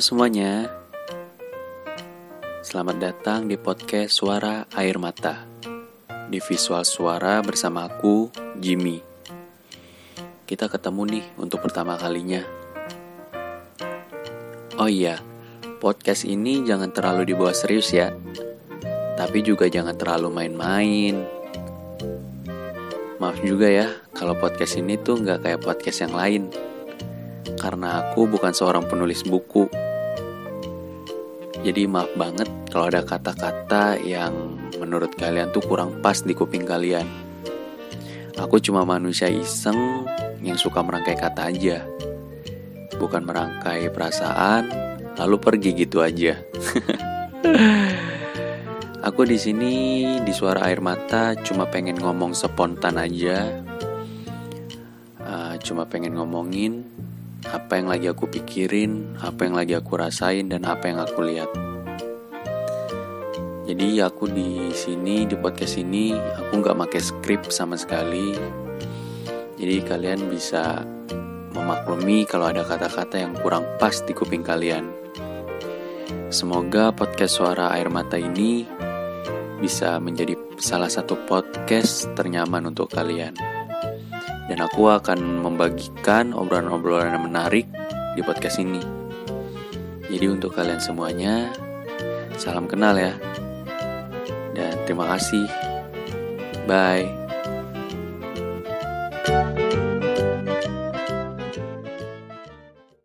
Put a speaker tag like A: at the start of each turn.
A: semuanya, selamat datang di podcast Suara Air Mata. Di visual suara bersama aku, Jimmy. Kita ketemu nih untuk pertama kalinya. Oh iya, podcast ini jangan terlalu dibawa serius ya. Tapi juga jangan terlalu main-main. Maaf juga ya, kalau podcast ini tuh nggak kayak podcast yang lain karena aku bukan seorang penulis buku. Jadi maaf banget kalau ada kata-kata yang menurut kalian tuh kurang pas di kuping kalian. Aku cuma manusia iseng yang suka merangkai kata aja. Bukan merangkai perasaan lalu pergi gitu aja. Aku di sini di suara air mata cuma pengen ngomong spontan aja. Uh, cuma pengen ngomongin apa yang lagi aku pikirin, apa yang lagi aku rasain, dan apa yang aku lihat. Jadi aku di sini di podcast ini aku nggak pakai skrip sama sekali. Jadi kalian bisa memaklumi kalau ada kata-kata yang kurang pas di kuping kalian. Semoga podcast suara air mata ini bisa menjadi salah satu podcast ternyaman untuk kalian dan aku akan membagikan obrolan-obrolan yang menarik di podcast ini. Jadi untuk kalian semuanya, salam kenal ya. Dan terima kasih. Bye.